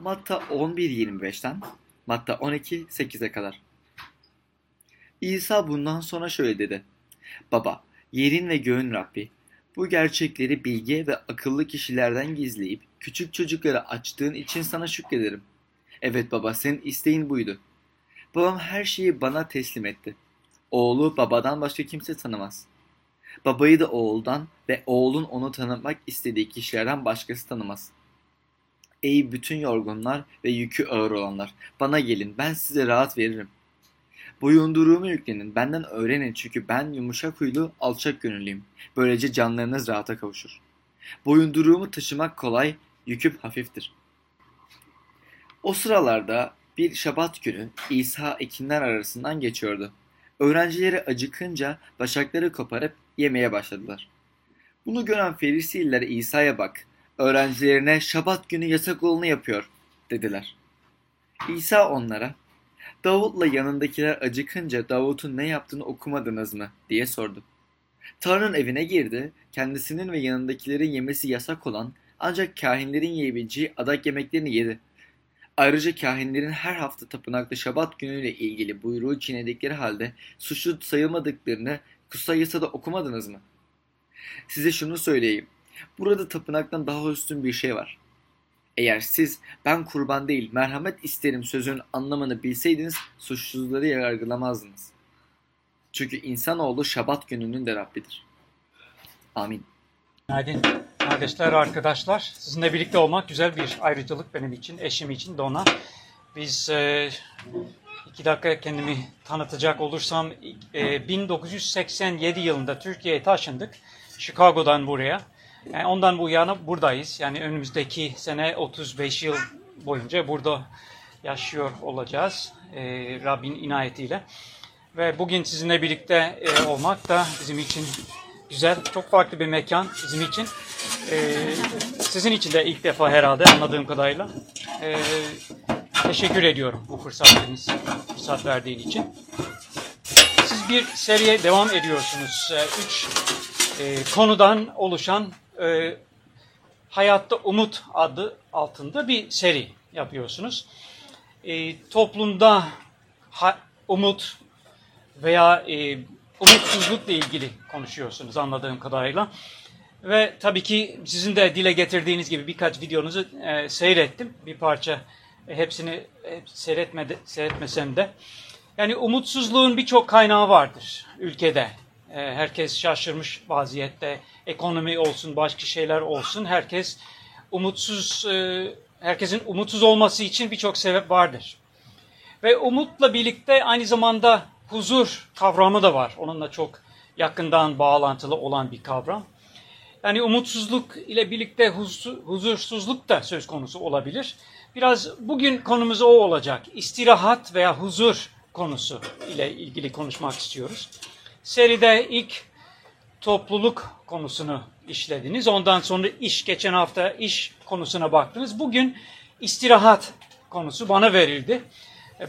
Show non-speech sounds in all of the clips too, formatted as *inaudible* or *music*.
Matta 11.25'ten Matta 12.8'e kadar. İsa bundan sonra şöyle dedi. Baba, yerin ve göğün Rabbi, bu gerçekleri bilge ve akıllı kişilerden gizleyip küçük çocuklara açtığın için sana şükrederim. Evet baba, senin isteğin buydu. Babam her şeyi bana teslim etti. Oğlu babadan başka kimse tanımaz. Babayı da oğuldan ve oğlun onu tanımak istediği kişilerden başkası tanımaz. Ey bütün yorgunlar ve yükü ağır olanlar, bana gelin, ben size rahat veririm. Boyunduruğumu yüklenin, benden öğrenin çünkü ben yumuşak huylu, alçak gönüllüyüm. Böylece canlarınız rahata kavuşur. Boyunduruğumu taşımak kolay, yüküm hafiftir. O sıralarda bir şabat günü İsa ekinler arasından geçiyordu. Öğrencileri acıkınca başakları koparıp yemeye başladılar. Bunu gören Ferisililer İsa'ya bak, öğrencilerine şabat günü yasak olanı yapıyor dediler. İsa onlara Davut'la yanındakiler acıkınca Davut'un ne yaptığını okumadınız mı diye sordu. Tanrı'nın evine girdi, kendisinin ve yanındakilerin yemesi yasak olan ancak kahinlerin yiyebileceği adak yemeklerini yedi. Ayrıca kahinlerin her hafta tapınakta şabat günüyle ilgili buyruğu çiğnedikleri halde suçlu sayılmadıklarını kutsal yasada okumadınız mı? Size şunu söyleyeyim. Burada tapınaktan daha üstün bir şey var. Eğer siz ben kurban değil merhamet isterim sözünün anlamını bilseydiniz suçsuzları yargılamazdınız. Çünkü insanoğlu şabat gününün de Rabbidir. Amin. Günaydın kardeşler, arkadaşlar. Sizinle birlikte olmak güzel bir ayrıcalık benim için, eşim için de ona. Biz e, iki dakika kendimi tanıtacak olursam e, 1987 yılında Türkiye'ye taşındık. Chicago'dan buraya. Yani ondan bu yana buradayız. Yani önümüzdeki sene 35 yıl boyunca burada yaşıyor olacağız. E, Rabbin inayetiyle. Ve bugün sizinle birlikte e, olmak da bizim için güzel, çok farklı bir mekan bizim için. E, sizin için de ilk defa herhalde anladığım kadarıyla. E, teşekkür ediyorum bu fırsatınız, fırsat verdiğin için. Siz bir seriye devam ediyorsunuz. E, üç e, konudan oluşan e, Hayatta Umut adı altında bir seri yapıyorsunuz. E, toplumda ha, umut veya e, umutsuzlukla ilgili konuşuyorsunuz anladığım kadarıyla. Ve tabii ki sizin de dile getirdiğiniz gibi birkaç videonuzu e, seyrettim. Bir parça e, hepsini hep seyretmedi, seyretmesem de. Yani umutsuzluğun birçok kaynağı vardır ülkede. E, herkes şaşırmış vaziyette. Ekonomi olsun, başka şeyler olsun. Herkes umutsuz, e, herkesin umutsuz olması için birçok sebep vardır. Ve umutla birlikte aynı zamanda huzur kavramı da var. Onunla çok yakından bağlantılı olan bir kavram. Yani umutsuzluk ile birlikte huzursuzluk da söz konusu olabilir. Biraz bugün konumuz o olacak. İstirahat veya huzur konusu ile ilgili konuşmak istiyoruz. Seride ilk topluluk konusunu işlediniz. Ondan sonra iş, geçen hafta iş konusuna baktınız. Bugün istirahat konusu bana verildi.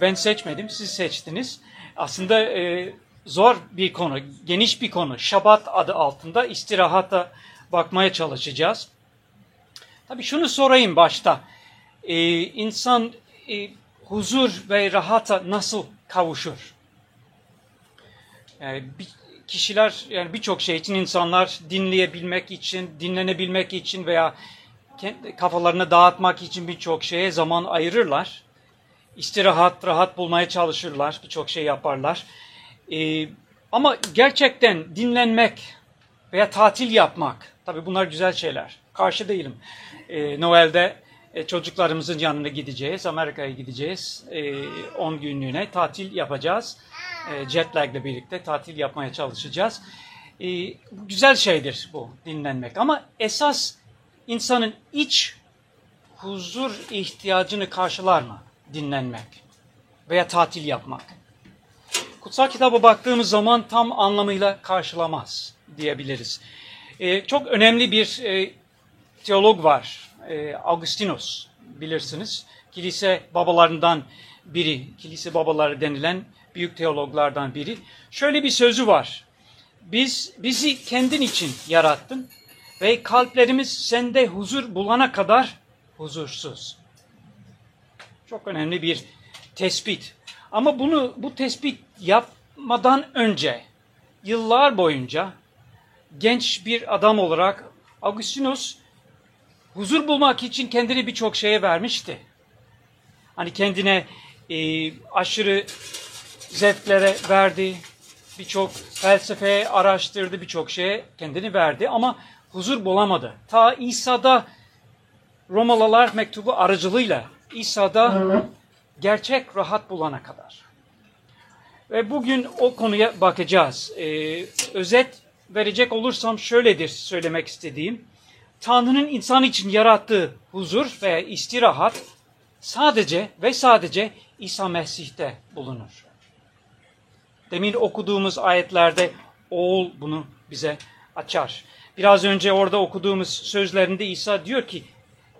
Ben seçmedim, siz seçtiniz. Aslında e, zor bir konu, geniş bir konu. Şabat adı altında istirahata bakmaya çalışacağız. Tabii şunu sorayım başta. Ee, insan e, huzur ve rahata nasıl kavuşur? Yani bir, kişiler yani birçok şey için insanlar dinleyebilmek için, dinlenebilmek için veya kafalarını dağıtmak için birçok şeye zaman ayırırlar. İstirahat, rahat bulmaya çalışırlar, birçok şey yaparlar. Ee, ama gerçekten dinlenmek veya tatil yapmak, tabii bunlar güzel şeyler. Karşı değilim. Ee, Noel'de e, çocuklarımızın yanına gideceğiz, Amerika'ya gideceğiz. 10 e, günlüğüne tatil yapacağız. E, ile birlikte tatil yapmaya çalışacağız. E, güzel şeydir bu dinlenmek ama esas insanın iç huzur ihtiyacını karşılar mı dinlenmek veya tatil yapmak? Kutsal kitaba baktığımız zaman tam anlamıyla karşılamaz diyebiliriz. E, çok önemli bir e, teolog var, e, Augustinus bilirsiniz. Kilise babalarından biri, kilise babaları denilen büyük teologlardan biri. Şöyle bir sözü var. Biz bizi kendin için yarattın ve kalplerimiz sende huzur bulana kadar huzursuz. Çok önemli bir tespit. Ama bunu bu tespit yapmadan önce yıllar boyunca genç bir adam olarak Augustinus huzur bulmak için kendini birçok şeye vermişti. Hani kendine e, aşırı zevklere verdi, birçok felsefe araştırdı, birçok şeye kendini verdi ama huzur bulamadı. Ta İsa'da Romalılar mektubu aracılığıyla İsa'da gerçek rahat bulana kadar. Ve bugün o konuya bakacağız. Ee, özet verecek olursam şöyledir söylemek istediğim. Tanrı'nın insan için yarattığı huzur veya istirahat sadece ve sadece İsa Mesih'te bulunur. Demin okuduğumuz ayetlerde oğul bunu bize açar. Biraz önce orada okuduğumuz sözlerinde İsa diyor ki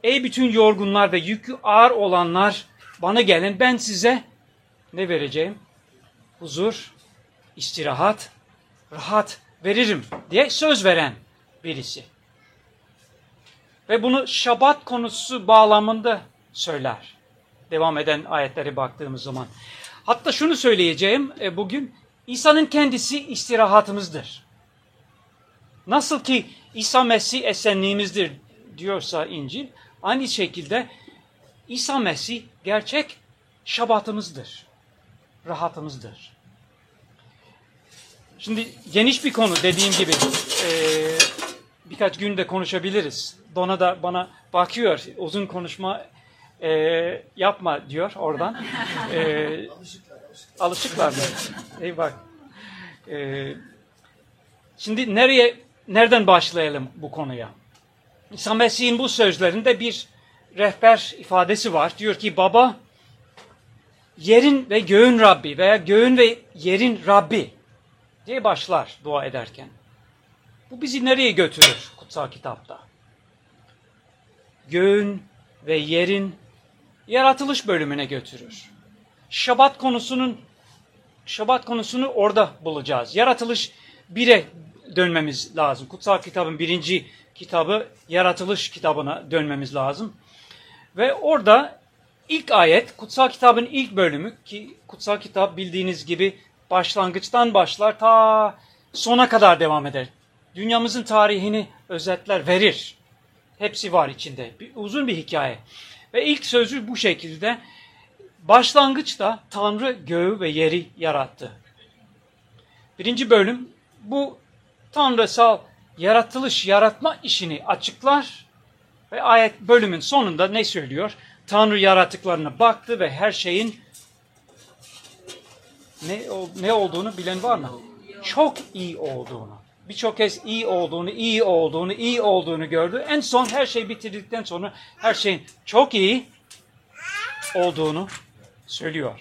Ey bütün yorgunlar ve yükü ağır olanlar bana gelin ben size ne vereceğim? Huzur, istirahat, rahat veririm diye söz veren birisi. Ve bunu şabat konusu bağlamında söyler. Devam eden ayetlere baktığımız zaman. Hatta şunu söyleyeceğim e, bugün. İsa'nın kendisi istirahatımızdır. Nasıl ki İsa Mesih esenliğimizdir diyorsa İncil, aynı şekilde İsa Mesih gerçek şabatımızdır. Rahatımızdır. Şimdi geniş bir konu dediğim gibi e, birkaç günde konuşabiliriz. Dona da bana bakıyor uzun konuşma e, yapma diyor oradan. *laughs* E, alışıklar mı? İyi bak. E, şimdi nereye nereden başlayalım bu konuya? İsa Mesih'in bu sözlerinde bir rehber ifadesi var. Diyor ki baba yerin ve göğün Rabbi veya göğün ve yerin Rabbi diye başlar dua ederken. Bu bizi nereye götürür kutsal kitapta? Göğün ve yerin yaratılış bölümüne götürür. Şabat konusunun Şabat konusunu orada bulacağız. Yaratılış bire dönmemiz lazım. Kutsal kitabın birinci kitabı yaratılış kitabına dönmemiz lazım. Ve orada ilk ayet kutsal kitabın ilk bölümü ki kutsal kitap bildiğiniz gibi başlangıçtan başlar ta sona kadar devam eder. Dünyamızın tarihini özetler, verir. Hepsi var içinde. Bir, uzun bir hikaye. Ve ilk sözü bu şekilde. Başlangıçta Tanrı göğü ve yeri yarattı. Birinci bölüm bu tanrısal yaratılış, yaratma işini açıklar ve ayet bölümün sonunda ne söylüyor? Tanrı yaratıklarına baktı ve her şeyin ne, ne olduğunu bilen var mı? Çok iyi olduğunu. Birçok kez iyi olduğunu, iyi olduğunu, iyi olduğunu gördü. En son her şey bitirdikten sonra her şeyin çok iyi olduğunu söylüyor.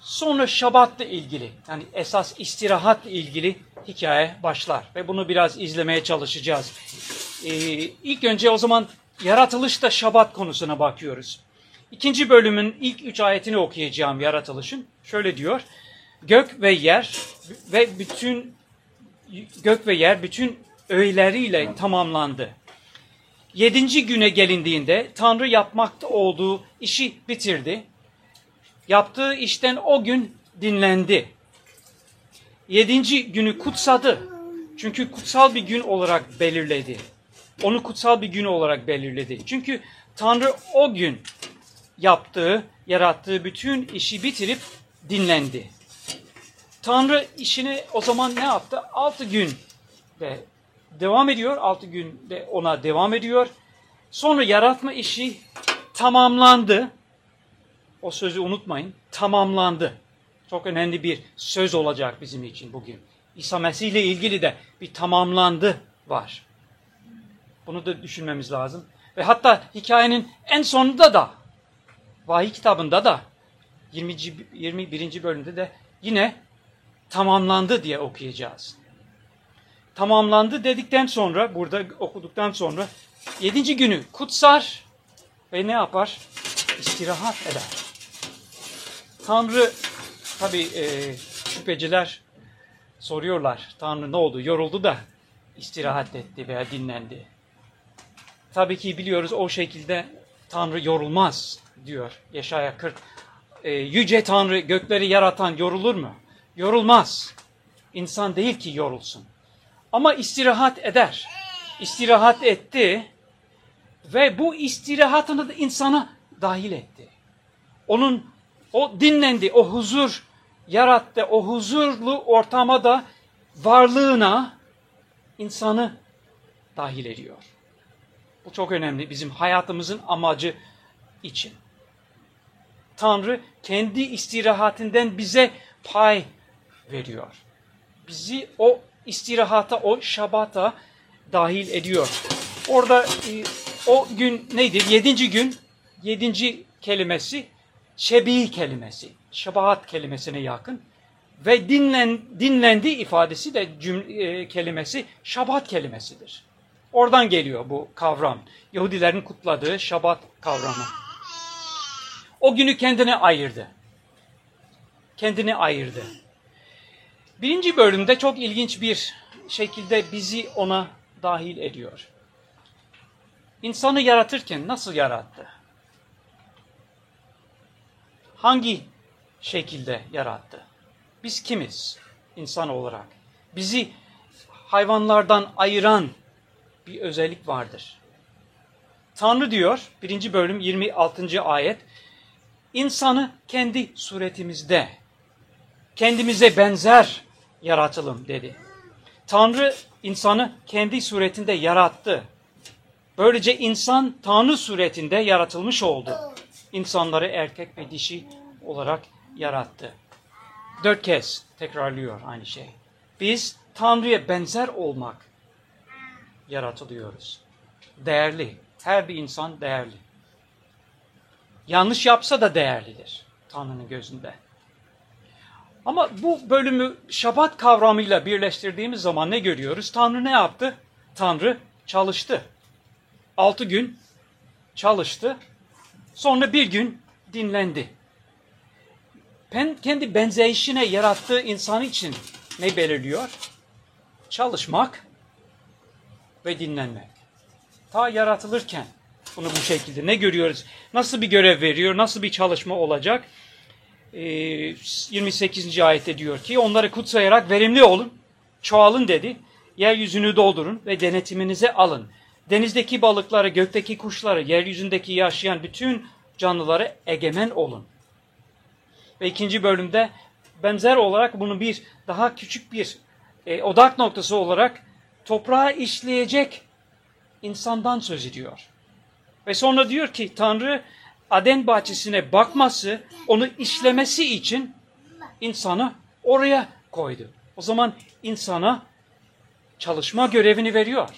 Sonra Şabat'la ilgili yani esas istirahatla ilgili hikaye başlar ve bunu biraz izlemeye çalışacağız. Ee, ilk önce o zaman yaratılışta Şabat konusuna bakıyoruz. İkinci bölümün ilk üç ayetini okuyacağım yaratılışın. Şöyle diyor. Gök ve yer ve bütün gök ve yer bütün öğeleriyle tamamlandı. Yedinci güne gelindiğinde Tanrı yapmakta olduğu işi bitirdi. Yaptığı işten o gün dinlendi. Yedinci günü kutsadı. Çünkü kutsal bir gün olarak belirledi. Onu kutsal bir gün olarak belirledi. Çünkü Tanrı o gün yaptığı, yarattığı bütün işi bitirip dinlendi. Tanrı işini o zaman ne yaptı? Altı gün de devam ediyor. Altı günde ona devam ediyor. Sonra yaratma işi tamamlandı. O sözü unutmayın. Tamamlandı. Çok önemli bir söz olacak bizim için bugün. İsa Mesih ile ilgili de bir tamamlandı var. Bunu da düşünmemiz lazım. Ve hatta hikayenin en sonunda da vahiy kitabında da 20. 21. bölümde de yine tamamlandı diye okuyacağız. Tamamlandı dedikten sonra burada okuduktan sonra yedinci günü kutsar ve ne yapar? İstirahat eder. Tanrı tabi e, şüpheciler soruyorlar. Tanrı ne oldu? Yoruldu da istirahat etti veya dinlendi. Tabii ki biliyoruz o şekilde Tanrı yorulmaz diyor Yaşaya 40. E, yüce Tanrı gökleri yaratan yorulur mu? Yorulmaz. İnsan değil ki yorulsun. Ama istirahat eder. İstirahat etti ve bu istirahatını da insana dahil etti. Onun o dinlendi, o huzur yarattı, o huzurlu ortama da varlığına insanı dahil ediyor. Bu çok önemli bizim hayatımızın amacı için. Tanrı kendi istirahatinden bize pay veriyor. Bizi o istirahata, o şabata dahil ediyor. Orada e, o gün neydi? Yedinci gün, yedinci kelimesi şebi kelimesi. Şabahat kelimesine yakın. Ve dinlen, dinlendi ifadesi de cümle, kelimesi şabat kelimesidir. Oradan geliyor bu kavram. Yahudilerin kutladığı şabat kavramı. O günü kendine ayırdı. Kendini ayırdı. Birinci bölümde çok ilginç bir şekilde bizi ona dahil ediyor. İnsanı yaratırken nasıl yarattı? Hangi şekilde yarattı? Biz kimiz insan olarak? Bizi hayvanlardan ayıran bir özellik vardır. Tanrı diyor, birinci bölüm 26. ayet, insanı kendi suretimizde, kendimize benzer yaratılım dedi. Tanrı insanı kendi suretinde yarattı. Böylece insan Tanrı suretinde yaratılmış oldu. İnsanları erkek ve dişi olarak yarattı. Dört kez tekrarlıyor aynı şey. Biz Tanrı'ya benzer olmak yaratılıyoruz. Değerli. Her bir insan değerli. Yanlış yapsa da değerlidir Tanrı'nın gözünde. Ama bu bölümü şabat kavramıyla birleştirdiğimiz zaman ne görüyoruz? Tanrı ne yaptı? Tanrı çalıştı. Altı gün çalıştı. Sonra bir gün dinlendi. Kendi benzeyişine yarattığı insan için ne belirliyor? Çalışmak ve dinlenmek. Ta yaratılırken bunu bu şekilde ne görüyoruz? Nasıl bir görev veriyor? Nasıl bir çalışma olacak? 28. Ee, ayette diyor ki onları kutsayarak verimli olun, çoğalın dedi. Yeryüzünü doldurun ve denetiminize alın. Denizdeki balıkları, gökteki kuşları, yeryüzündeki yaşayan bütün canlıları egemen olun. Ve ikinci bölümde benzer olarak bunu bir daha küçük bir e, odak noktası olarak toprağa işleyecek insandan söz ediyor. Ve sonra diyor ki Tanrı Aden bahçesine bakması, onu işlemesi için insanı oraya koydu. O zaman insana çalışma görevini veriyor.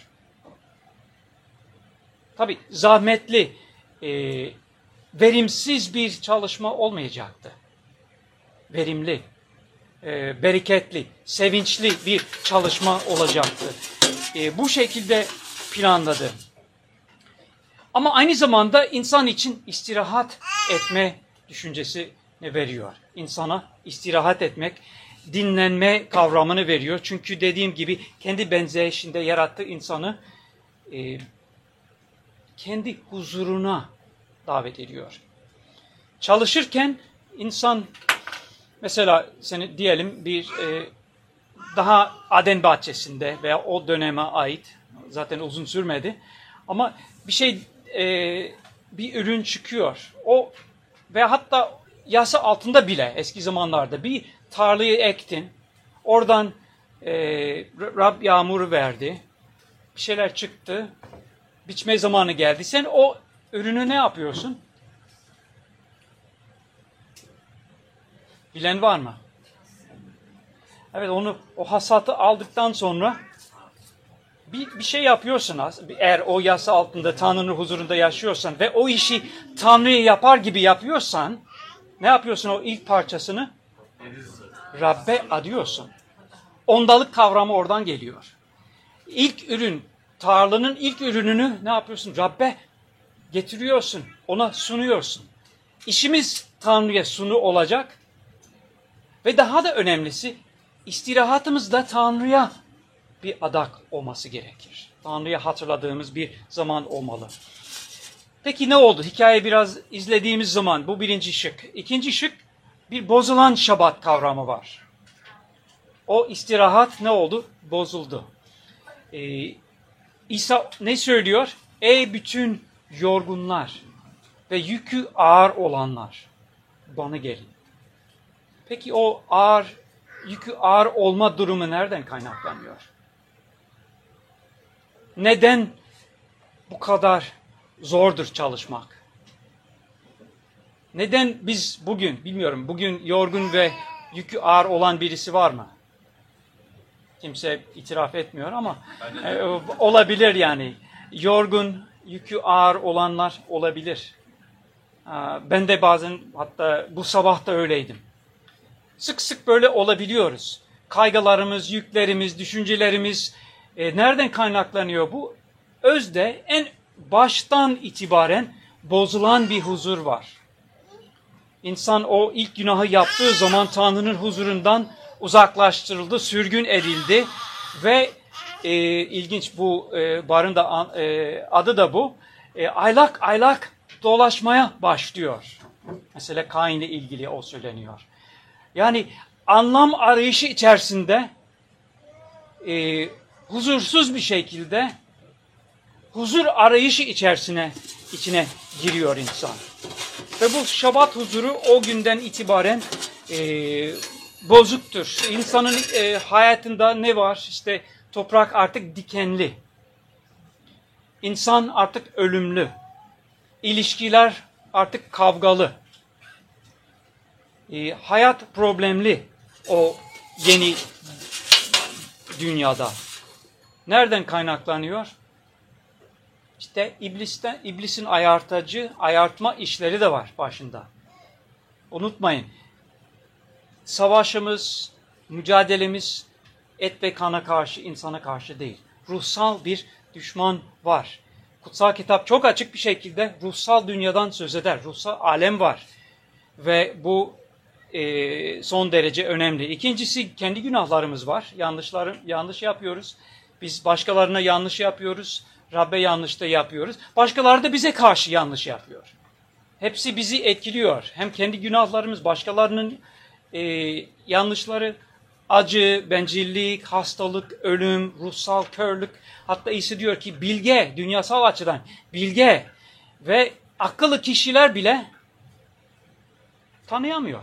Tabi zahmetli, e, verimsiz bir çalışma olmayacaktı. Verimli, e, bereketli, sevinçli bir çalışma olacaktı. E, bu şekilde planladı. Ama aynı zamanda insan için istirahat etme düşüncesi veriyor. İnsana istirahat etmek, dinlenme kavramını veriyor. Çünkü dediğim gibi kendi benzeyişinde yarattığı insanı e, kendi huzuruna davet ediyor. Çalışırken insan mesela seni diyelim bir e, daha Aden bahçesinde veya o döneme ait zaten uzun sürmedi ama bir şey e, bir ürün çıkıyor. O ve hatta yasa altında bile eski zamanlarda bir tarlayı ektin. Oradan e, Rab yağmuru verdi. Bir şeyler çıktı. Biçme zamanı geldi. Sen o ürünü ne yapıyorsun? Bilen var mı? Evet onu o hasatı aldıktan sonra bir, bir şey yapıyorsun eğer o yasa altında Tanrı'nın huzurunda yaşıyorsan ve o işi Tanrı'ya yapar gibi yapıyorsan ne yapıyorsun o ilk parçasını? Rabbe adıyorsun. Ondalık kavramı oradan geliyor. İlk ürün, tarlanın ilk ürününü ne yapıyorsun? Rabbe getiriyorsun, ona sunuyorsun. İşimiz Tanrı'ya sunu olacak ve daha da önemlisi istirahatımız da Tanrı'ya bir adak olması gerekir. Tanrı'ya hatırladığımız bir zaman olmalı. Peki ne oldu? Hikaye biraz izlediğimiz zaman bu birinci şık. İkinci şık bir bozulan şabat kavramı var. O istirahat ne oldu? Bozuldu. Ee, İsa ne söylüyor? Ey bütün yorgunlar ve yükü ağır olanlar bana gelin. Peki o ağır, yükü ağır olma durumu nereden kaynaklanıyor? Neden bu kadar zordur çalışmak? Neden biz bugün, bilmiyorum, bugün yorgun ve yükü ağır olan birisi var mı? Kimse itiraf etmiyor ama e, olabilir yani. Yorgun, yükü ağır olanlar olabilir. Ben de bazen hatta bu sabah da öyleydim. Sık sık böyle olabiliyoruz. Kaygılarımız, yüklerimiz, düşüncelerimiz e, nereden kaynaklanıyor bu? Özde en baştan itibaren bozulan bir huzur var. İnsan o ilk günahı yaptığı zaman Tanrı'nın huzurundan uzaklaştırıldı, sürgün edildi ve e, ilginç bu e, barın da e, adı da bu. E, aylak aylak dolaşmaya başlıyor. Mesela Kain ile ilgili o söyleniyor. Yani anlam arayışı içerisinde e, huzursuz bir şekilde huzur arayışı içerisine içine giriyor insan. Ve bu şabat huzuru o günden itibaren e, bozuktur. İnsanın e, hayatında ne var? İşte toprak artık dikenli. İnsan artık ölümlü. İlişkiler artık kavgalı. E, hayat problemli o yeni dünyada. Nereden kaynaklanıyor? İşte iblisten, iblisin ayartacı, ayartma işleri de var başında. Unutmayın. Savaşımız, mücadelemiz et ve kana karşı, insana karşı değil. Ruhsal bir düşman var. Kutsal kitap çok açık bir şekilde ruhsal dünyadan söz eder. Ruhsal alem var. Ve bu e, son derece önemli. İkincisi kendi günahlarımız var. Yanlışları, yanlış yapıyoruz. Biz başkalarına yanlış yapıyoruz. Rabbe yanlış da yapıyoruz. Başkaları da bize karşı yanlış yapıyor. Hepsi bizi etkiliyor. Hem kendi günahlarımız, başkalarının e, yanlışları, acı, bencillik, hastalık, ölüm, ruhsal körlük. Hatta iyisi diyor ki bilge, dünyasal açıdan bilge ve akıllı kişiler bile tanıyamıyor.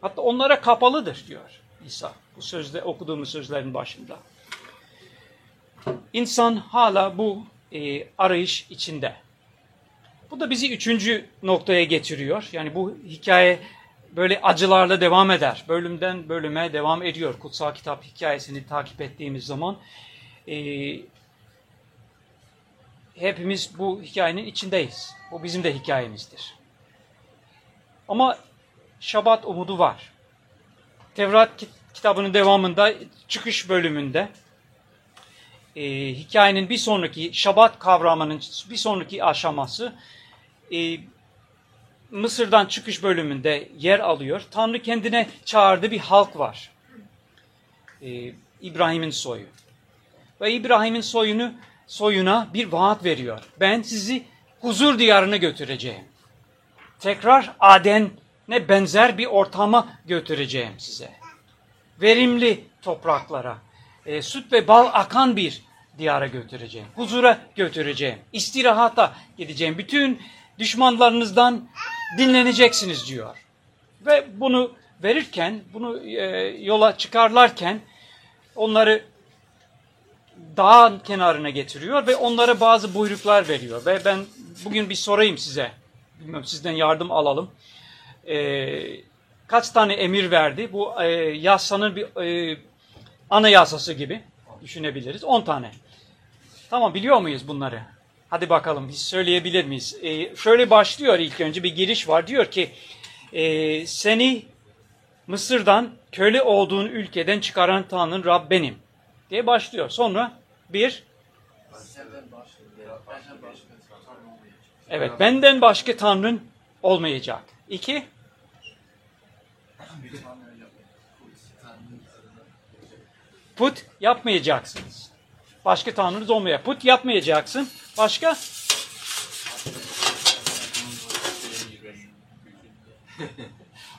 Hatta onlara kapalıdır diyor İsa. Bu sözde okuduğumuz sözlerin başında. İnsan hala bu e, arayış içinde. Bu da bizi üçüncü noktaya getiriyor. Yani bu hikaye böyle acılarla devam eder. Bölümden bölüme devam ediyor. Kutsal kitap hikayesini takip ettiğimiz zaman. E, hepimiz bu hikayenin içindeyiz. Bu bizim de hikayemizdir. Ama Şabat umudu var. Tevrat kitabının devamında çıkış bölümünde e, hikayenin bir sonraki Şabat kavramının bir sonraki aşaması e, Mısır'dan çıkış bölümünde yer alıyor. Tanrı kendine çağırdığı bir halk var. E, İbrahim'in soyu. Ve İbrahim'in soyunu soyuna bir vaat veriyor. Ben sizi huzur diyarına götüreceğim. Tekrar Aden'e benzer bir ortama götüreceğim size. Verimli topraklara, e, süt ve bal akan bir diyara götüreceğim. Huzura götüreceğim. İstirahata gideceğim. Bütün düşmanlarınızdan dinleneceksiniz diyor. Ve bunu verirken, bunu e, yola çıkarlarken onları dağın kenarına getiriyor ve onlara bazı buyruklar veriyor. Ve ben bugün bir sorayım size. Bilmiyorum sizden yardım alalım. E, kaç tane emir verdi? Bu e, yasanın bir e, anayasası gibi düşünebiliriz. 10 tane. Tamam biliyor muyuz bunları? Hadi bakalım biz söyleyebilir miyiz? Ee, şöyle başlıyor ilk önce bir giriş var. Diyor ki e, seni Mısır'dan köle olduğun ülkeden çıkaran Tanrın Rab benim diye başlıyor. Sonra bir Evet benden başka Tanrın olmayacak. İki Put yapmayacaksınız. Başka tanrınız olmaya put yapmayacaksın. Başka?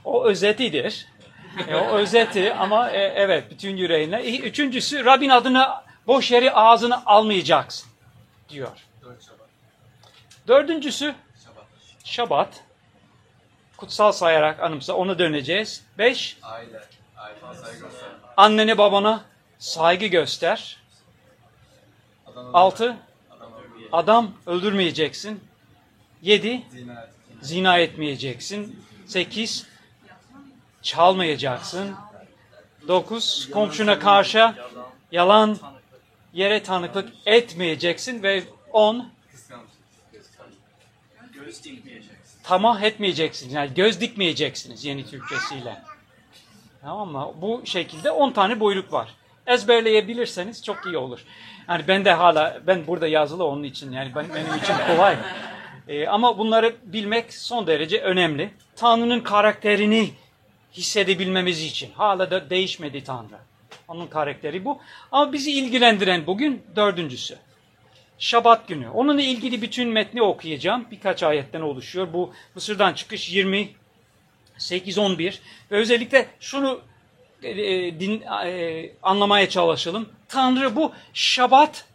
o özetidir. E, o özeti ama e, evet bütün yüreğinle. Üçüncüsü Rabbin adını boş yeri ağzını almayacaksın diyor. Dördüncüsü Şabat. Kutsal sayarak anımsa ona döneceğiz. Beş. Aile. Aile. Annene babana saygı göster. Altı Adam öldürmeyeceksin. Yedi Zina et. zina etmeyeceksin. Sekiz çalmayacaksın. Dokuz komşuna karşı yalan yere tanıklık etmeyeceksin ve on tamah etmeyeceksiniz. Yani göz dikmeyeceksiniz yeni Türkçesiyle. Tamam mı? Bu şekilde 10 tane buyruk var. Ezberleyebilirseniz çok iyi olur. Yani ben de hala, ben burada yazılı onun için yani ben, benim için kolay. *laughs* Ee, ama bunları bilmek son derece önemli. Tanrı'nın karakterini hissedebilmemiz için. Hala da değişmedi Tanrı. Onun karakteri bu. Ama bizi ilgilendiren bugün dördüncüsü. Şabat günü. Onunla ilgili bütün metni okuyacağım. Birkaç ayetten oluşuyor. Bu Mısır'dan çıkış 20, 8-11 ve özellikle şunu e, e, din, e, anlamaya çalışalım. Tanrı bu şabat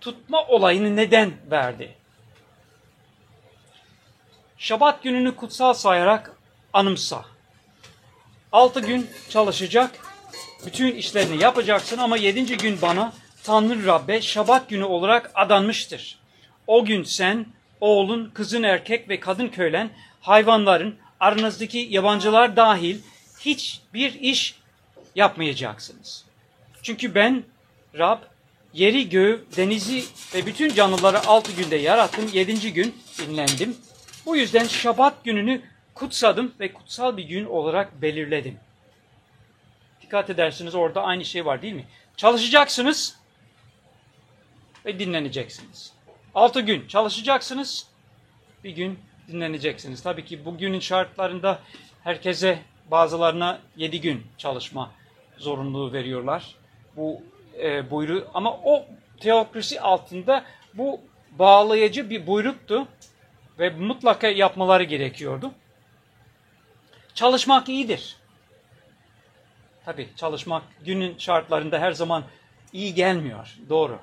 tutma olayını neden verdi? Şabat gününü kutsal sayarak anımsa. Altı gün çalışacak, bütün işlerini yapacaksın ama yedinci gün bana Tanrı Rabbe şabat günü olarak adanmıştır. O gün sen, oğlun, kızın erkek ve kadın köylen, hayvanların, aranızdaki yabancılar dahil hiçbir iş yapmayacaksınız. Çünkü ben Rab yeri, göğü, denizi ve bütün canlıları altı günde yarattım. Yedinci gün dinlendim. Bu yüzden şabat gününü kutsadım ve kutsal bir gün olarak belirledim. Dikkat edersiniz orada aynı şey var değil mi? Çalışacaksınız ve dinleneceksiniz. Altı gün çalışacaksınız, bir gün dinleneceksiniz. Tabii ki bugünün şartlarında herkese bazılarına yedi gün çalışma zorunluluğu veriyorlar. Bu e, buyruğu ama o teokrasi altında bu bağlayıcı bir buyruktu ve mutlaka yapmaları gerekiyordu. Çalışmak iyidir. Tabii çalışmak günün şartlarında her zaman iyi gelmiyor. Doğru.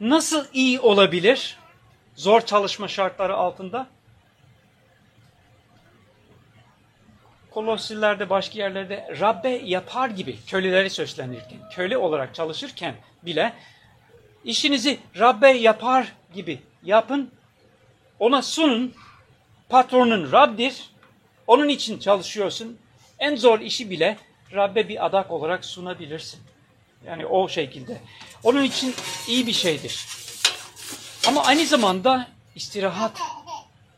Nasıl iyi olabilir? Zor çalışma şartları altında. Kolosilerde başka yerlerde Rabbe yapar gibi köleleri sözlenirken, köle olarak çalışırken bile işinizi Rabbe yapar gibi yapın. Ona sunun. Patronun Rab'dir. Onun için çalışıyorsun. En zor işi bile Rabbe bir adak olarak sunabilirsin. Yani o şekilde. Onun için iyi bir şeydir. Ama aynı zamanda istirahat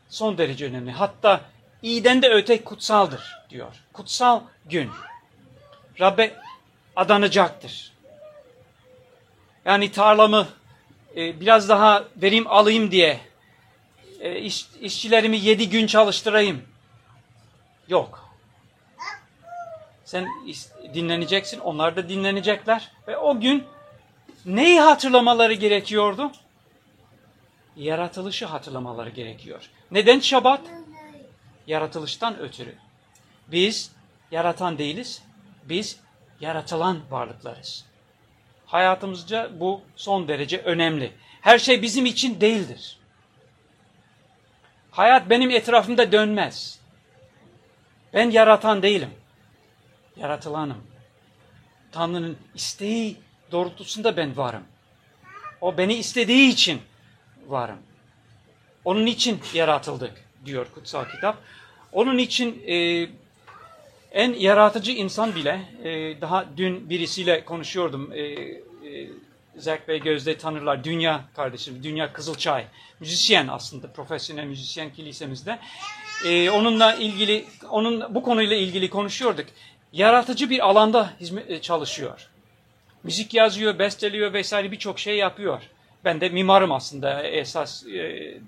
son derece önemli. Hatta iyiden de öte kutsaldır diyor. Kutsal gün. Rabbe adanacaktır. Yani tarlamı e, biraz daha verim alayım diye e, iş, işçilerimi yedi gün çalıştırayım. Yok. Sen dinleneceksin, onlar da dinlenecekler. Ve o gün neyi hatırlamaları gerekiyordu? Yaratılışı hatırlamaları gerekiyor. Neden Şabat? Yaratılıştan ötürü. Biz yaratan değiliz, biz yaratılan varlıklarız. Hayatımızca bu son derece önemli. Her şey bizim için değildir. Hayat benim etrafımda dönmez. Ben yaratan değilim. Yaratılanım. Tanrı'nın isteği doğrultusunda ben varım. O beni istediği için varım. Onun için yaratıldık diyor kutsal kitap. Onun için e, en yaratıcı insan bile, e, daha dün birisiyle konuşuyordum, e, e, Zek Bey Gözde tanırlar, Dünya kardeşim, Dünya Kızılçay, müzisyen aslında, profesyonel müzisyen kilisemizde. E, onunla ilgili, onun bu konuyla ilgili konuşuyorduk. Yaratıcı bir alanda hizmet çalışıyor. Müzik yazıyor, besteliyor vesaire birçok şey yapıyor. Ben de mimarım aslında esas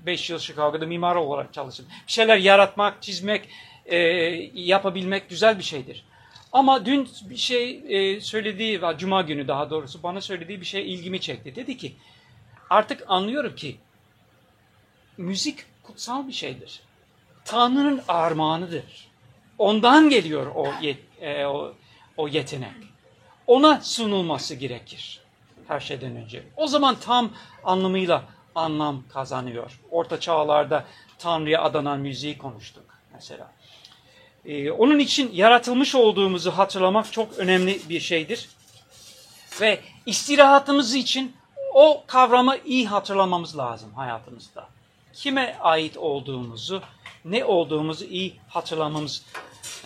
5 yıl Chicago'da mimar olarak çalıştım. Bir şeyler yaratmak, çizmek, e, yapabilmek güzel bir şeydir. Ama dün bir şey e, söylediği, cuma günü daha doğrusu bana söylediği bir şey ilgimi çekti. Dedi ki artık anlıyorum ki müzik kutsal bir şeydir. Tanrı'nın armağanıdır. ondan geliyor o, yet, e, o, o yetenek. Ona sunulması gerekir her şeyden önce. O zaman tam anlamıyla anlam kazanıyor. Orta çağlarda Tanrı'ya adanan müziği konuştuk mesela. Ee, onun için yaratılmış olduğumuzu hatırlamak çok önemli bir şeydir. Ve istirahatımız için o kavramı iyi hatırlamamız lazım hayatımızda. Kime ait olduğumuzu, ne olduğumuzu iyi hatırlamamız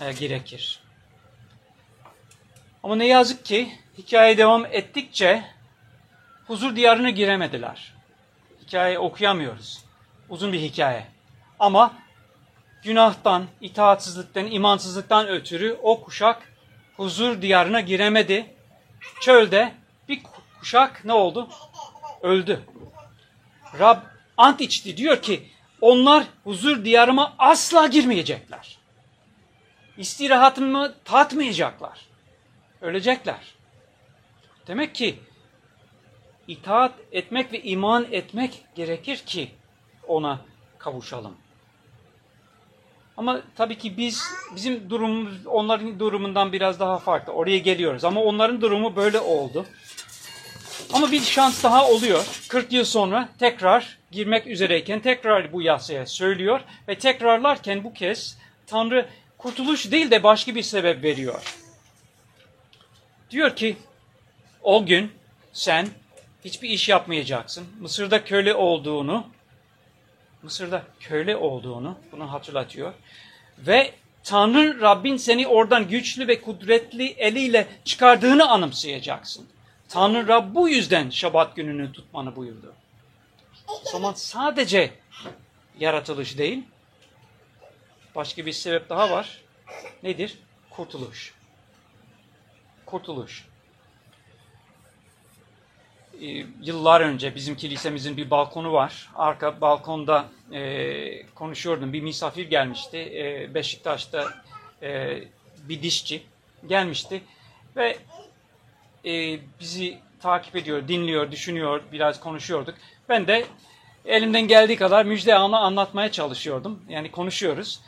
e, gerekir. Ama ne yazık ki hikaye devam ettikçe huzur diyarına giremediler. Hikaye okuyamıyoruz. Uzun bir hikaye. Ama günahtan, itaatsizlikten, imansızlıktan ötürü o kuşak huzur diyarına giremedi. Çölde bir kuşak ne oldu? Öldü. Rab ant içti diyor ki onlar huzur diyarıma asla girmeyecekler. İstirahatımı tatmayacaklar. Ölecekler. Demek ki itaat etmek ve iman etmek gerekir ki ona kavuşalım. Ama tabii ki biz bizim durumumuz onların durumundan biraz daha farklı. Oraya geliyoruz ama onların durumu böyle oldu. Ama bir şans daha oluyor. 40 yıl sonra tekrar girmek üzereyken tekrar bu yasaya söylüyor ve tekrarlarken bu kez Tanrı kurtuluş değil de başka bir sebep veriyor. Diyor ki o gün sen hiçbir iş yapmayacaksın. Mısır'da köle olduğunu Mısır'da köle olduğunu bunu hatırlatıyor. Ve Tanrı Rabbin seni oradan güçlü ve kudretli eliyle çıkardığını anımsayacaksın. Tanrı Rab bu yüzden şabat gününü tutmanı buyurdu. O zaman sadece yaratılış değil, başka bir sebep daha var. Nedir? Kurtuluş. Kurtuluş. Ee, yıllar önce bizim kilisemizin bir balkonu var. Arka balkonda e, konuşuyordum. Bir misafir gelmişti. E, Beşiktaş'ta e, bir dişçi gelmişti. Ve e, bizi takip ediyor, dinliyor, düşünüyor, biraz konuşuyorduk. Ben de elimden geldiği kadar müjde anı anlatmaya çalışıyordum. Yani konuşuyoruz.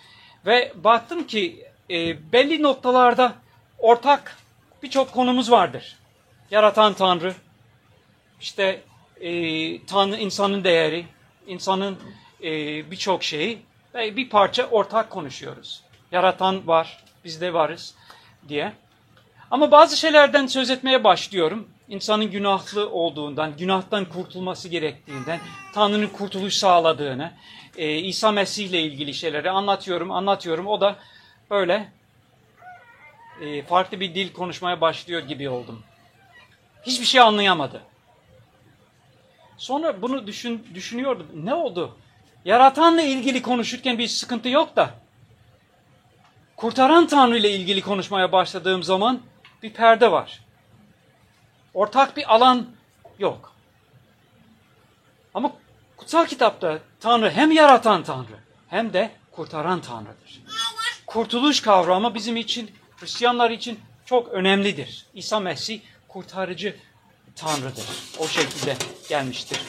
Ve baktım ki e, belli noktalarda ortak birçok konumuz vardır. Yaratan Tanrı, işte e, Tanrı insanın değeri, insanın e, birçok şeyi ve bir parça ortak konuşuyoruz. Yaratan var, biz de varız diye. Ama bazı şeylerden söz etmeye başlıyorum. İnsanın günahlı olduğundan, günahtan kurtulması gerektiğinden, Tanrı'nın kurtuluş sağladığını, e, İsa Mesih ile ilgili şeyleri anlatıyorum, anlatıyorum. O da böyle e, farklı bir dil konuşmaya başlıyor gibi oldum. Hiçbir şey anlayamadı. Sonra bunu düşün, düşünüyordum. Ne oldu? Yaratanla ilgili konuşurken bir sıkıntı yok da. Kurtaran Tanrı ile ilgili konuşmaya başladığım zaman bir perde var. Ortak bir alan yok. Ama kutsal kitapta Tanrı hem yaratan Tanrı hem de kurtaran Tanrı'dır. Kurtuluş kavramı bizim için, Hristiyanlar için çok önemlidir. İsa Mesih kurtarıcı Tanrı'dır. O şekilde gelmiştir.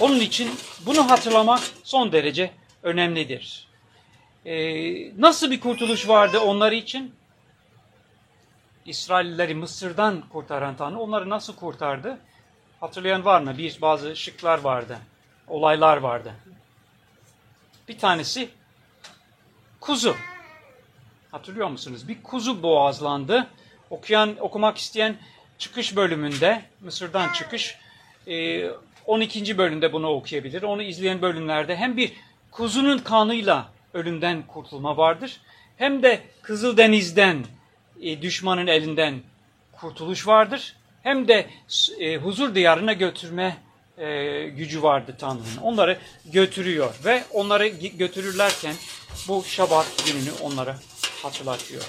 Onun için bunu hatırlamak son derece önemlidir. Ee, nasıl bir kurtuluş vardı onlar için? İsraillileri Mısır'dan kurtaran Tanrı onları nasıl kurtardı? Hatırlayan var mı? Bir bazı şıklar vardı. Olaylar vardı. Bir tanesi kuzu. Hatırlıyor musunuz? Bir kuzu boğazlandı. Okuyan, okumak isteyen çıkış bölümünde, Mısır'dan çıkış, 12. E, bölümde bunu okuyabilir. Onu izleyen bölümlerde hem bir kuzunun kanıyla ölümden kurtulma vardır, hem de Kızıldeniz'den, e, düşmanın elinden kurtuluş vardır, hem de e, huzur diyarına götürme gücü vardı Tanrı'nın. Onları götürüyor ve onları götürürlerken bu şabat gününü onlara hatırlatıyor.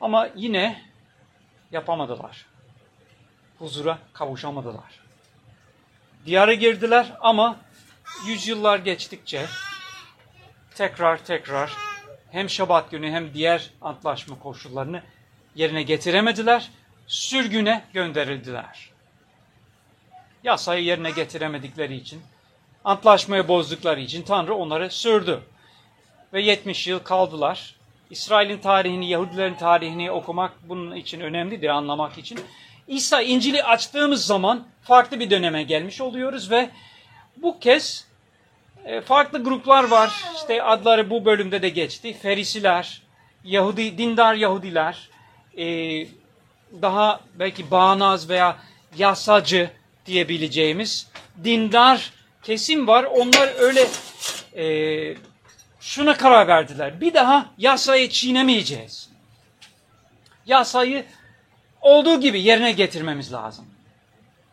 Ama yine yapamadılar. Huzura kavuşamadılar. Diyara girdiler ama yüzyıllar geçtikçe tekrar tekrar hem Şabat günü hem diğer antlaşma koşullarını yerine getiremediler. Sürgüne gönderildiler. Yasayı yerine getiremedikleri için, antlaşmayı bozdukları için Tanrı onları sürdü. ve 70 yıl kaldılar. İsrail'in tarihini, Yahudilerin tarihini okumak bunun için önemlidir anlamak için. İsa İncil'i açtığımız zaman farklı bir döneme gelmiş oluyoruz ve bu kez e, farklı gruplar var. İşte adları bu bölümde de geçti. Ferisiler, Yahudi, dindar Yahudiler, e, daha belki bağnaz veya yasacı diyebileceğimiz dindar kesim var. Onlar öyle e, şuna karar verdiler. Bir daha yasayı çiğnemeyeceğiz. Yasayı olduğu gibi yerine getirmemiz lazım.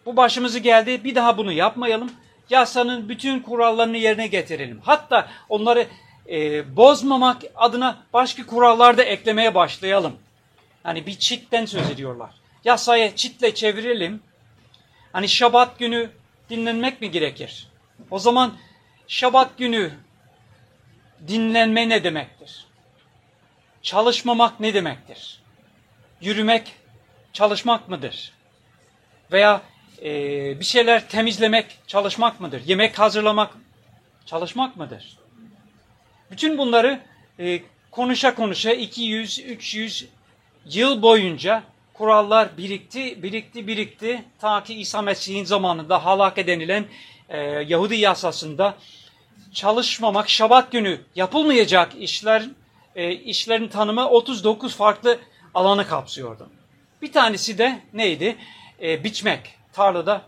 Bu başımızı geldi. Bir daha bunu yapmayalım. Yasanın bütün kurallarını yerine getirelim. Hatta onları e, bozmamak adına başka kurallar da eklemeye başlayalım. Hani bir çitten söz ediyorlar. Yasaya çitle çevirelim. Hani şabat günü dinlenmek mi gerekir? O zaman şabat günü dinlenme ne demektir? Çalışmamak ne demektir? Yürümek çalışmak mıdır? Veya e, bir şeyler temizlemek çalışmak mıdır? Yemek hazırlamak çalışmak mıdır? Bütün bunları e, konuşa konuşa 200-300 yıl boyunca kurallar birikti, birikti, birikti. Ta ki İsa Mesih'in zamanında halaka denilen e, Yahudi yasasında çalışmamak, şabat günü yapılmayacak işler, e, işlerin tanımı 39 farklı alanı kapsıyordu. Bir tanesi de neydi? E, biçmek. Tarlada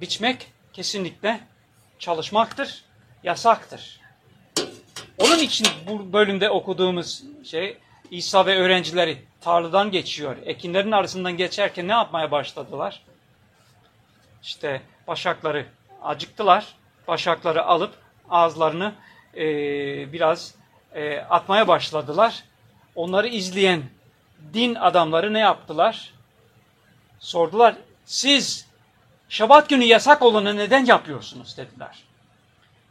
biçmek kesinlikle çalışmaktır, yasaktır. Onun için bu bölümde okuduğumuz şey İsa ve öğrencileri tarladan geçiyor. Ekinlerin arasından geçerken ne yapmaya başladılar? İşte başakları acıktılar. Başakları alıp ağızlarını e, biraz e, atmaya başladılar. Onları izleyen din adamları ne yaptılar? Sordular. Siz Şabat günü yasak olanı neden yapıyorsunuz dediler.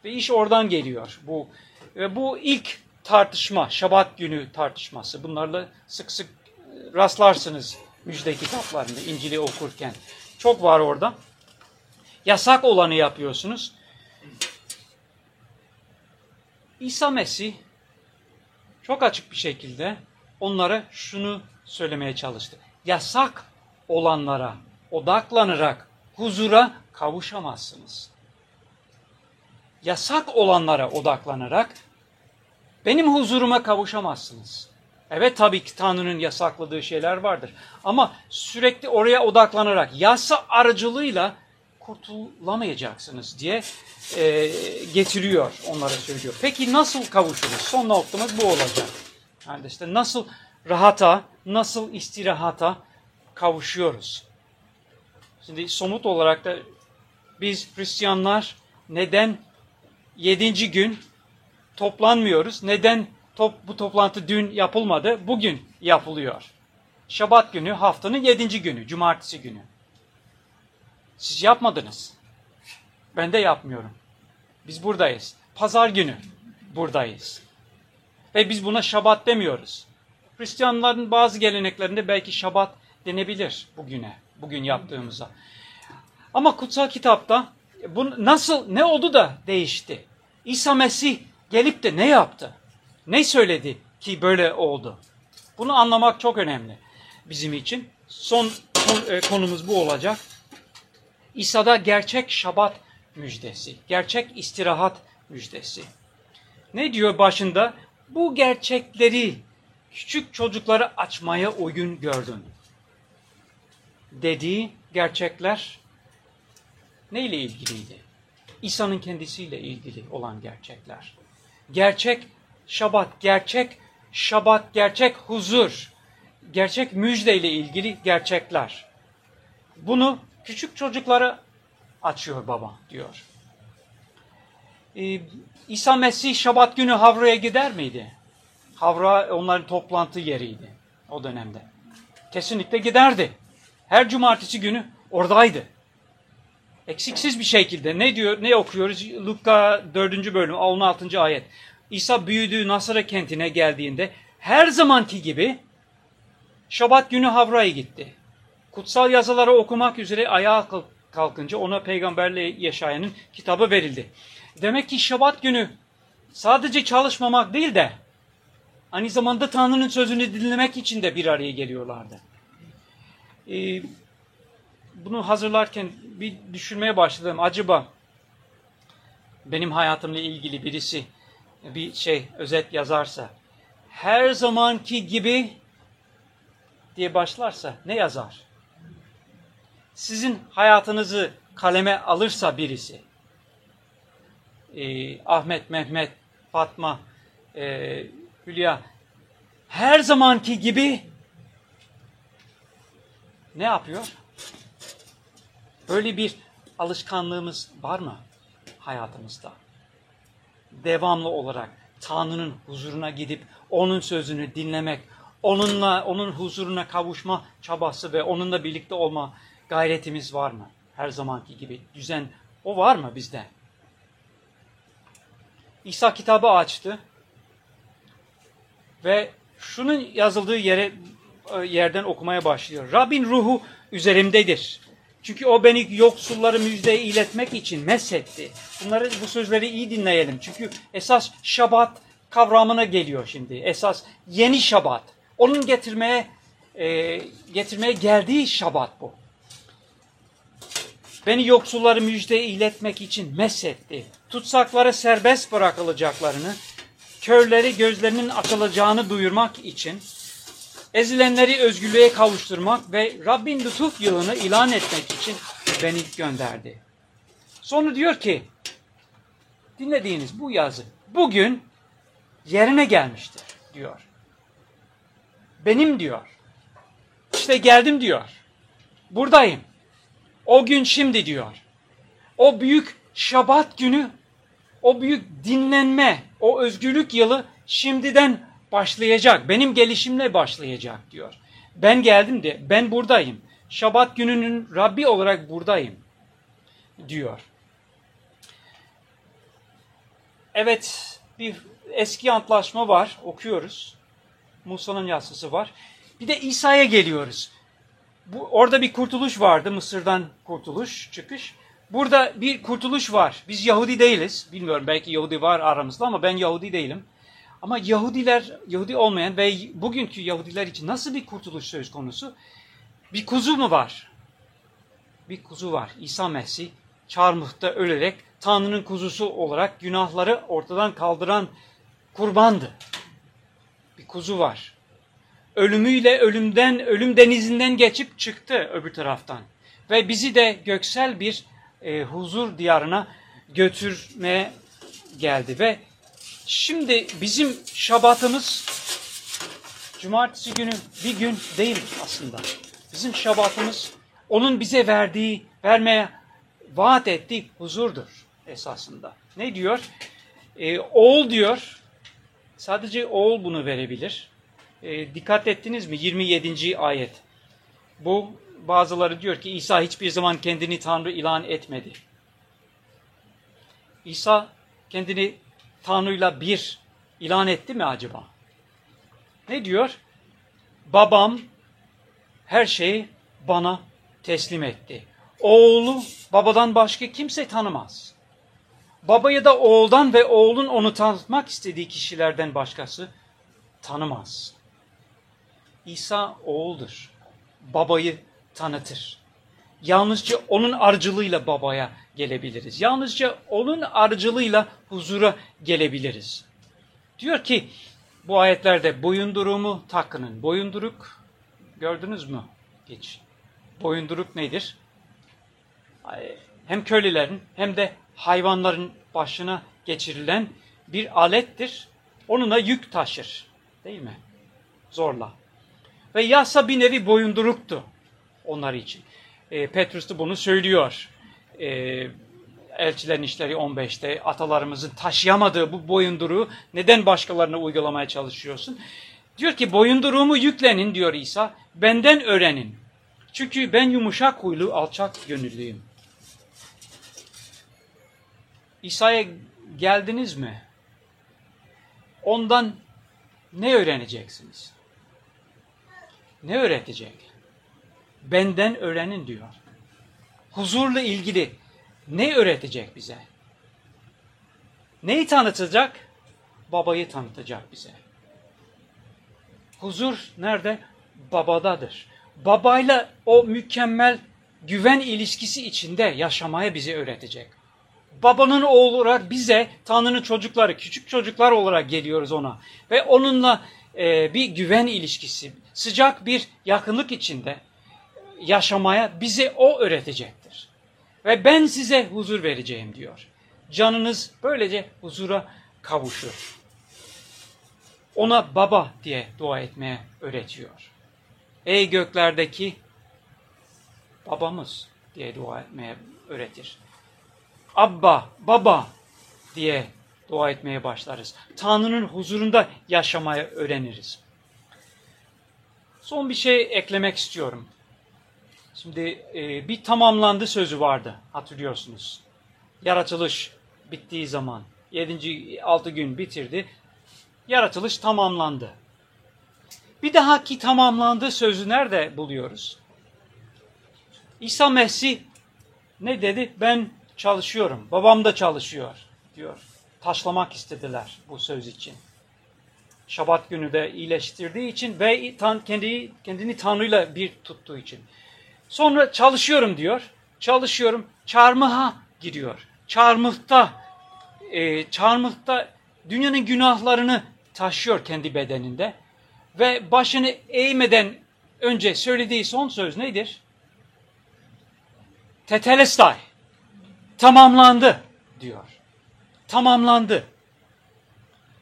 Ve iş oradan geliyor. Bu ve bu ilk tartışma, Şabat günü tartışması. Bunlarla sık sık rastlarsınız müjde kitaplarında İncil'i okurken. Çok var orada. Yasak olanı yapıyorsunuz. İsa Mesih çok açık bir şekilde onlara şunu söylemeye çalıştı. Yasak olanlara odaklanarak huzura kavuşamazsınız. Yasak olanlara odaklanarak benim huzuruma kavuşamazsınız. Evet tabii ki Tanrı'nın yasakladığı şeyler vardır. Ama sürekli oraya odaklanarak yasa aracılığıyla kurtulamayacaksınız diye e, getiriyor onlara söylüyor. Peki nasıl kavuşuruz? Son noktamız bu olacak. Yani işte nasıl rahata, nasıl istirahata kavuşuyoruz? Şimdi somut olarak da biz Hristiyanlar neden yedinci gün toplanmıyoruz? Neden top, bu toplantı dün yapılmadı, bugün yapılıyor? Şabat günü haftanın yedinci günü, cumartesi günü. Siz yapmadınız. Ben de yapmıyorum. Biz buradayız. Pazar günü buradayız. Ve biz buna şabat demiyoruz. Hristiyanların bazı geleneklerinde belki şabat denebilir bugüne, bugün yaptığımıza. Ama kutsal kitapta bu nasıl, ne oldu da değişti? İsa Mesih gelip de ne yaptı? Ne söyledi ki böyle oldu? Bunu anlamak çok önemli bizim için. Son konumuz bu olacak. İsa'da gerçek şabat müjdesi, gerçek istirahat müjdesi. Ne diyor başında? Bu gerçekleri küçük çocuklara açmaya uygun gördün. Dediği gerçekler neyle ilgiliydi? İsa'nın kendisiyle ilgili olan gerçekler. Gerçek şabat, gerçek şabat, gerçek huzur, gerçek müjdeyle ilgili gerçekler. Bunu küçük çocuklara açıyor baba diyor. Ee, İsa Mesih Şabat günü Havra'ya gider miydi? Havra onların toplantı yeriydi o dönemde. Kesinlikle giderdi. Her cumartesi günü oradaydı. Eksiksiz bir şekilde ne diyor ne okuyoruz? Luka 4. bölüm 16. ayet. İsa büyüdüğü Nasara kentine geldiğinde her zamanki gibi Şabat günü Havra'ya gitti kutsal yazıları okumak üzere ayağa kalkınca ona peygamberle yaşayanın kitabı verildi. Demek ki Şabat günü sadece çalışmamak değil de aynı zamanda Tanrı'nın sözünü dinlemek için de bir araya geliyorlardı. Ee, bunu hazırlarken bir düşünmeye başladım. Acaba benim hayatımla ilgili birisi bir şey özet yazarsa her zamanki gibi diye başlarsa ne yazar? Sizin hayatınızı kaleme alırsa birisi e, Ahmet, Mehmet, Fatma, e, Hülya her zamanki gibi ne yapıyor? Böyle bir alışkanlığımız var mı hayatımızda? Devamlı olarak Tanrı'nın huzuruna gidip onun sözünü dinlemek, onunla onun huzuruna kavuşma çabası ve onunla birlikte olma gayretimiz var mı? Her zamanki gibi düzen o var mı bizde? İsa kitabı açtı ve şunun yazıldığı yere yerden okumaya başlıyor. Rabbin ruhu üzerimdedir. Çünkü o beni yoksulları müjdeye iletmek için mesetti. Bunları bu sözleri iyi dinleyelim. Çünkü esas şabat kavramına geliyor şimdi. Esas yeni şabat. Onun getirmeye e, getirmeye geldiği şabat bu. Beni yoksulları müjdeye iletmek için mesetti. Tutsakları serbest bırakılacaklarını, körleri gözlerinin açılacağını duyurmak için, ezilenleri özgürlüğe kavuşturmak ve Rabbin lütuf yılını ilan etmek için beni gönderdi. Sonra diyor ki, dinlediğiniz bu yazı bugün yerine gelmiştir diyor. Benim diyor. İşte geldim diyor. Buradayım. O gün şimdi diyor. O büyük şabat günü, o büyük dinlenme, o özgürlük yılı şimdiden başlayacak. Benim gelişimle başlayacak diyor. Ben geldim de ben buradayım. Şabat gününün Rabbi olarak buradayım diyor. Evet bir eski antlaşma var okuyoruz. Musa'nın yasası var. Bir de İsa'ya geliyoruz. Bu, orada bir kurtuluş vardı. Mısır'dan kurtuluş, çıkış. Burada bir kurtuluş var. Biz Yahudi değiliz. Bilmiyorum belki Yahudi var aramızda ama ben Yahudi değilim. Ama Yahudiler, Yahudi olmayan ve bugünkü Yahudiler için nasıl bir kurtuluş söz konusu? Bir kuzu mu var? Bir kuzu var. İsa Mesih çarmıhta ölerek Tanrı'nın kuzusu olarak günahları ortadan kaldıran kurbandı. Bir kuzu var. Ölümüyle ölümden, ölüm denizinden geçip çıktı öbür taraftan. Ve bizi de göksel bir e, huzur diyarına götürmeye geldi. Ve şimdi bizim şabatımız cumartesi günü bir gün değil aslında. Bizim şabatımız onun bize verdiği, vermeye vaat ettiği huzurdur esasında. Ne diyor? Ee, oğul diyor, sadece oğul bunu verebilir. Ee, dikkat ettiniz mi? 27. ayet. Bu bazıları diyor ki İsa hiçbir zaman kendini Tanrı ilan etmedi. İsa kendini Tanrı'yla bir ilan etti mi acaba? Ne diyor? Babam her şeyi bana teslim etti. Oğlu babadan başka kimse tanımaz. Babayı da oğuldan ve oğlun onu tanıtmak istediği kişilerden başkası tanımaz. İsa oğuldur. Babayı tanıtır. Yalnızca onun aracılığıyla babaya gelebiliriz. Yalnızca onun aracılığıyla huzura gelebiliriz. Diyor ki bu ayetlerde boyunduruğumu takının. Boyunduruk gördünüz mü? Hiç. Boyunduruk nedir? Hem köylülerin hem de hayvanların başına geçirilen bir alettir. Onunla yük taşır. Değil mi? Zorla. Ve yasa bir nevi boyunduruktu onlar için. E, Petrus da bunu söylüyor. E, Elçilerin İşleri 15'te atalarımızın taşıyamadığı bu boyunduruğu neden başkalarına uygulamaya çalışıyorsun? Diyor ki boyunduruğumu yüklenin diyor İsa. Benden öğrenin. Çünkü ben yumuşak huylu alçak gönüllüyüm. İsa'ya geldiniz mi? Ondan ne öğreneceksiniz? Ne öğretecek? Benden öğrenin diyor. Huzurla ilgili ne öğretecek bize? Neyi tanıtacak? babayı tanıtacak bize. Huzur nerede? Babadadır. Babayla o mükemmel güven ilişkisi içinde yaşamaya bizi öğretecek. Babanın oğlu olarak bize Tanrı'nın çocukları, küçük çocuklar olarak geliyoruz ona. Ve onunla e, bir güven ilişkisi, sıcak bir yakınlık içinde yaşamaya bize o öğretecektir. Ve ben size huzur vereceğim diyor. Canınız böylece huzura kavuşur. Ona baba diye dua etmeye öğretiyor. Ey göklerdeki babamız diye dua etmeye öğretir. Abba, baba diye dua etmeye başlarız. Tanrı'nın huzurunda yaşamaya öğreniriz. Son bir şey eklemek istiyorum. Şimdi e, bir tamamlandı sözü vardı hatırlıyorsunuz. Yaratılış bittiği zaman 7. 6 gün bitirdi. Yaratılış tamamlandı. Bir dahaki tamamlandı sözü nerede buluyoruz? İsa Mesih ne dedi? Ben çalışıyorum. Babam da çalışıyor diyor. Taşlamak istediler bu söz için. Şabat günü de iyileştirdiği için ve kendi, kendini Tanrı'yla bir tuttuğu için. Sonra çalışıyorum diyor. Çalışıyorum. Çarmıha gidiyor. Çarmıhta e, çarmıhta dünyanın günahlarını taşıyor kendi bedeninde. Ve başını eğmeden önce söylediği son söz nedir? Tetelestai. Tamamlandı diyor. Tamamlandı.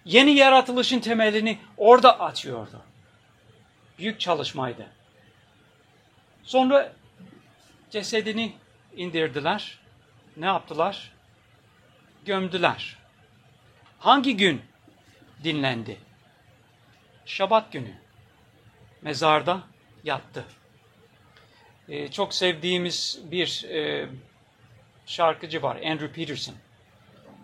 Yeni yaratılışın temelini orada atıyordu. Büyük çalışmaydı. Sonra cesedini indirdiler. Ne yaptılar? Gömdüler. Hangi gün dinlendi? Şabat günü. Mezarda yattı. Ee, çok sevdiğimiz bir e, şarkıcı var. Andrew Peterson.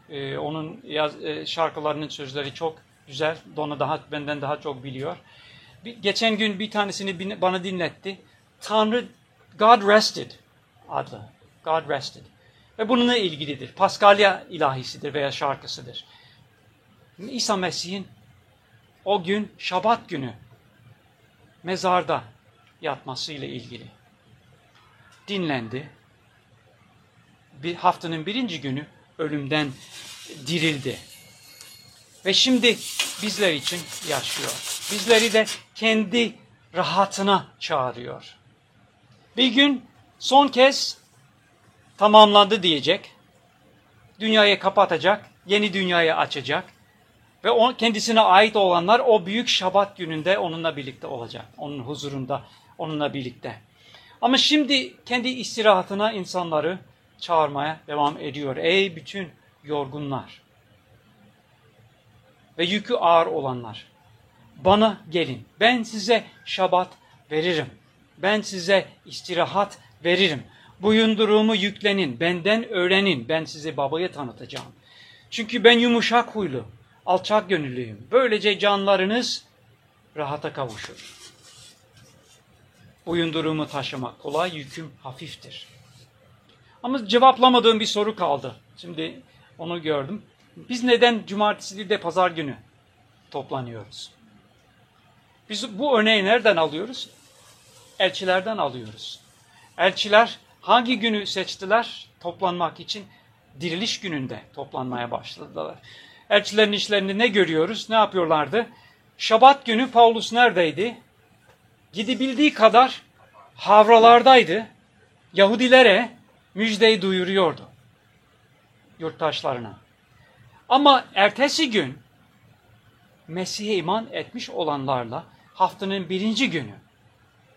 Ee, onun yaz, e, şarkılarının sözleri çok güzel. Dona daha benden daha çok biliyor. Bir, geçen gün bir tanesini bana dinletti. Tanrı God rested adlı. God rested. Ve bununla ilgilidir. Paskalya ilahisidir veya şarkısıdır. İsa Mesih'in o gün Şabat günü mezarda yatmasıyla ilgili. Dinlendi. Bir haftanın birinci günü ölümden dirildi. Ve şimdi bizler için yaşıyor. Bizleri de kendi rahatına çağırıyor. Bir gün son kez tamamlandı diyecek. Dünyayı kapatacak, yeni dünyayı açacak. Ve o, kendisine ait olanlar o büyük şabat gününde onunla birlikte olacak. Onun huzurunda onunla birlikte. Ama şimdi kendi istirahatına insanları çağırmaya devam ediyor. Ey bütün yorgunlar ve yükü ağır olanlar. Bana gelin. Ben size şabat veririm. Ben size istirahat veririm. Buyundurumu yüklenin. Benden öğrenin. Ben size babayı tanıtacağım. Çünkü ben yumuşak huylu, alçak gönüllüyüm. Böylece canlarınız rahata kavuşur. Buyundurumu taşımak kolay, yüküm hafiftir. Ama cevaplamadığım bir soru kaldı. Şimdi onu gördüm. Biz neden cumartesi değil de pazar günü toplanıyoruz? Biz bu örneği nereden alıyoruz? Elçilerden alıyoruz. Elçiler hangi günü seçtiler toplanmak için? Diriliş gününde toplanmaya başladılar. Elçilerin işlerini ne görüyoruz? Ne yapıyorlardı? Şabat günü Paulus neredeydi? Gidebildiği kadar havralardaydı. Yahudilere müjdeyi duyuruyordu. Yurttaşlarına. Ama ertesi gün Mesih'e iman etmiş olanlarla haftanın birinci günü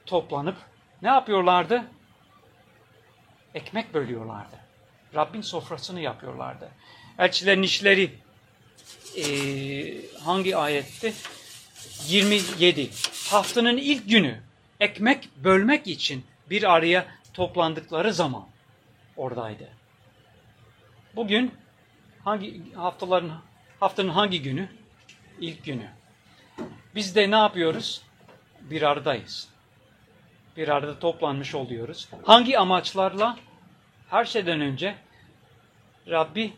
toplanıp ne yapıyorlardı? Ekmek bölüyorlardı. Rabbin sofrasını yapıyorlardı. Elçilerin işleri e, hangi ayetti? 27. Haftanın ilk günü ekmek bölmek için bir araya toplandıkları zaman oradaydı. Bugün hangi haftaların haftanın hangi günü? İlk günü. Biz de ne yapıyoruz? Bir aradayız. Bir arada toplanmış oluyoruz. Hangi amaçlarla? Her şeyden önce Rabbi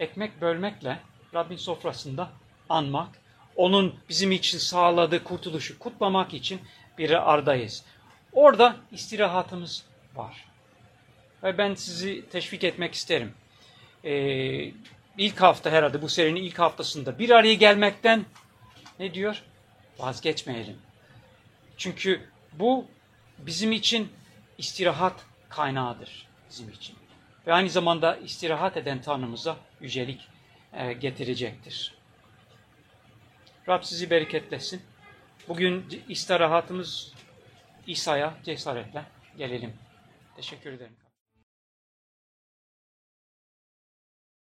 ekmek bölmekle Rabbin sofrasında anmak, onun bizim için sağladığı kurtuluşu kutlamak için bir aradayız. Orada istirahatımız var. Ve ben sizi teşvik etmek isterim. Ee, ilk hafta herhalde bu serinin ilk haftasında bir araya gelmekten ne diyor? Vazgeçmeyelim. Çünkü bu bizim için istirahat kaynağıdır bizim için. Ve aynı zamanda istirahat eden Tanrımıza yücelik e, getirecektir. Rab sizi bereketlesin. Bugün istirahatımız İsa'ya cesaretle gelelim. Teşekkür ederim.